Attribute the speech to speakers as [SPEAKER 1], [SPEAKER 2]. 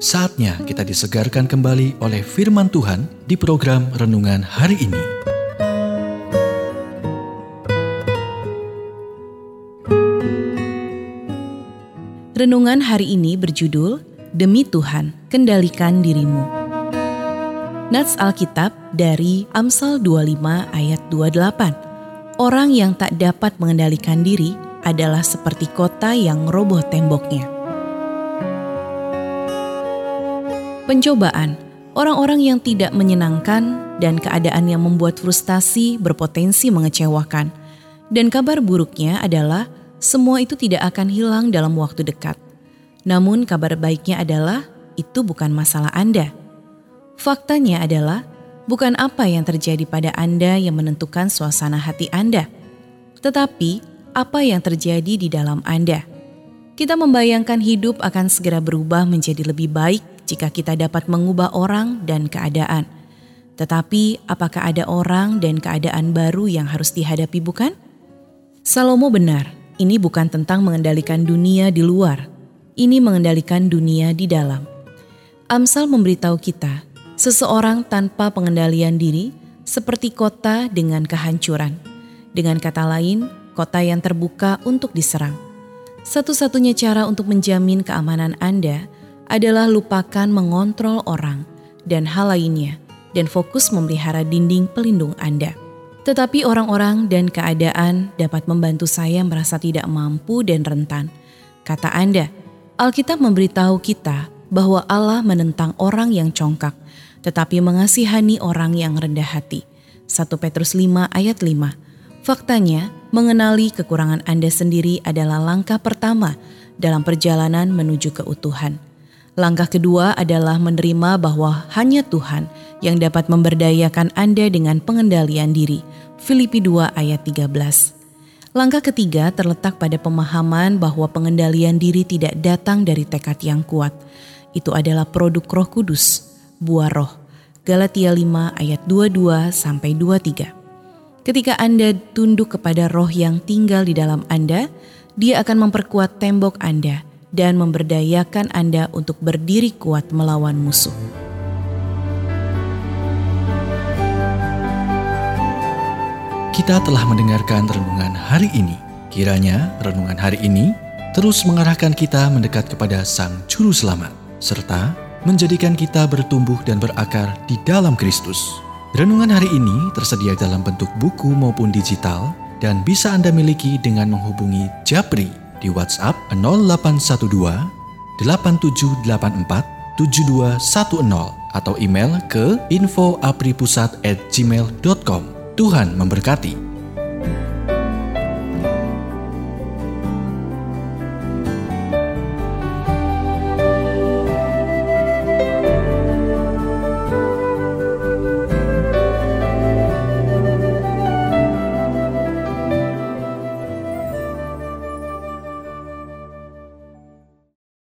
[SPEAKER 1] Saatnya kita disegarkan kembali oleh firman Tuhan di program renungan hari ini.
[SPEAKER 2] Renungan hari ini berjudul Demi Tuhan, Kendalikan Dirimu. Nats Alkitab dari Amsal 25 ayat 28. Orang yang tak dapat mengendalikan diri adalah seperti kota yang roboh temboknya. Pencobaan, orang-orang yang tidak menyenangkan dan keadaan yang membuat frustasi berpotensi mengecewakan. Dan kabar buruknya adalah semua itu tidak akan hilang dalam waktu dekat. Namun kabar baiknya adalah itu bukan masalah Anda. Faktanya adalah bukan apa yang terjadi pada Anda yang menentukan suasana hati Anda, tetapi apa yang terjadi di dalam Anda. Kita membayangkan hidup akan segera berubah menjadi lebih baik jika kita dapat mengubah orang dan keadaan. Tetapi, apakah ada orang dan keadaan baru yang harus dihadapi, bukan? Salomo benar, ini bukan tentang mengendalikan dunia di luar, ini mengendalikan dunia di dalam. Amsal memberitahu kita, seseorang tanpa pengendalian diri seperti kota dengan kehancuran. Dengan kata lain, kota yang terbuka untuk diserang. Satu-satunya cara untuk menjamin keamanan Anda adalah lupakan mengontrol orang dan hal lainnya dan fokus memelihara dinding pelindung Anda. Tetapi orang-orang dan keadaan dapat membantu saya merasa tidak mampu dan rentan. Kata Anda, Alkitab memberitahu kita bahwa Allah menentang orang yang congkak, tetapi mengasihani orang yang rendah hati. 1 Petrus 5 ayat 5. Faktanya, mengenali kekurangan Anda sendiri adalah langkah pertama dalam perjalanan menuju keutuhan. Langkah kedua adalah menerima bahwa hanya Tuhan yang dapat memberdayakan Anda dengan pengendalian diri. Filipi 2 ayat 13. Langkah ketiga terletak pada pemahaman bahwa pengendalian diri tidak datang dari tekad yang kuat. Itu adalah produk Roh Kudus, buah roh. Galatia 5 ayat 22 sampai 23. Ketika Anda tunduk kepada roh yang tinggal di dalam Anda, dia akan memperkuat tembok Anda dan memberdayakan Anda untuk berdiri kuat melawan musuh.
[SPEAKER 1] Kita telah mendengarkan renungan hari ini. Kiranya renungan hari ini terus mengarahkan kita mendekat kepada Sang Juru Selamat, serta menjadikan kita bertumbuh dan berakar di dalam Kristus. Renungan hari ini tersedia dalam bentuk buku maupun digital dan bisa Anda miliki dengan menghubungi Japri di WhatsApp 0812 8784 7210 atau email ke infoapripusat@gmail.com. Tuhan memberkati.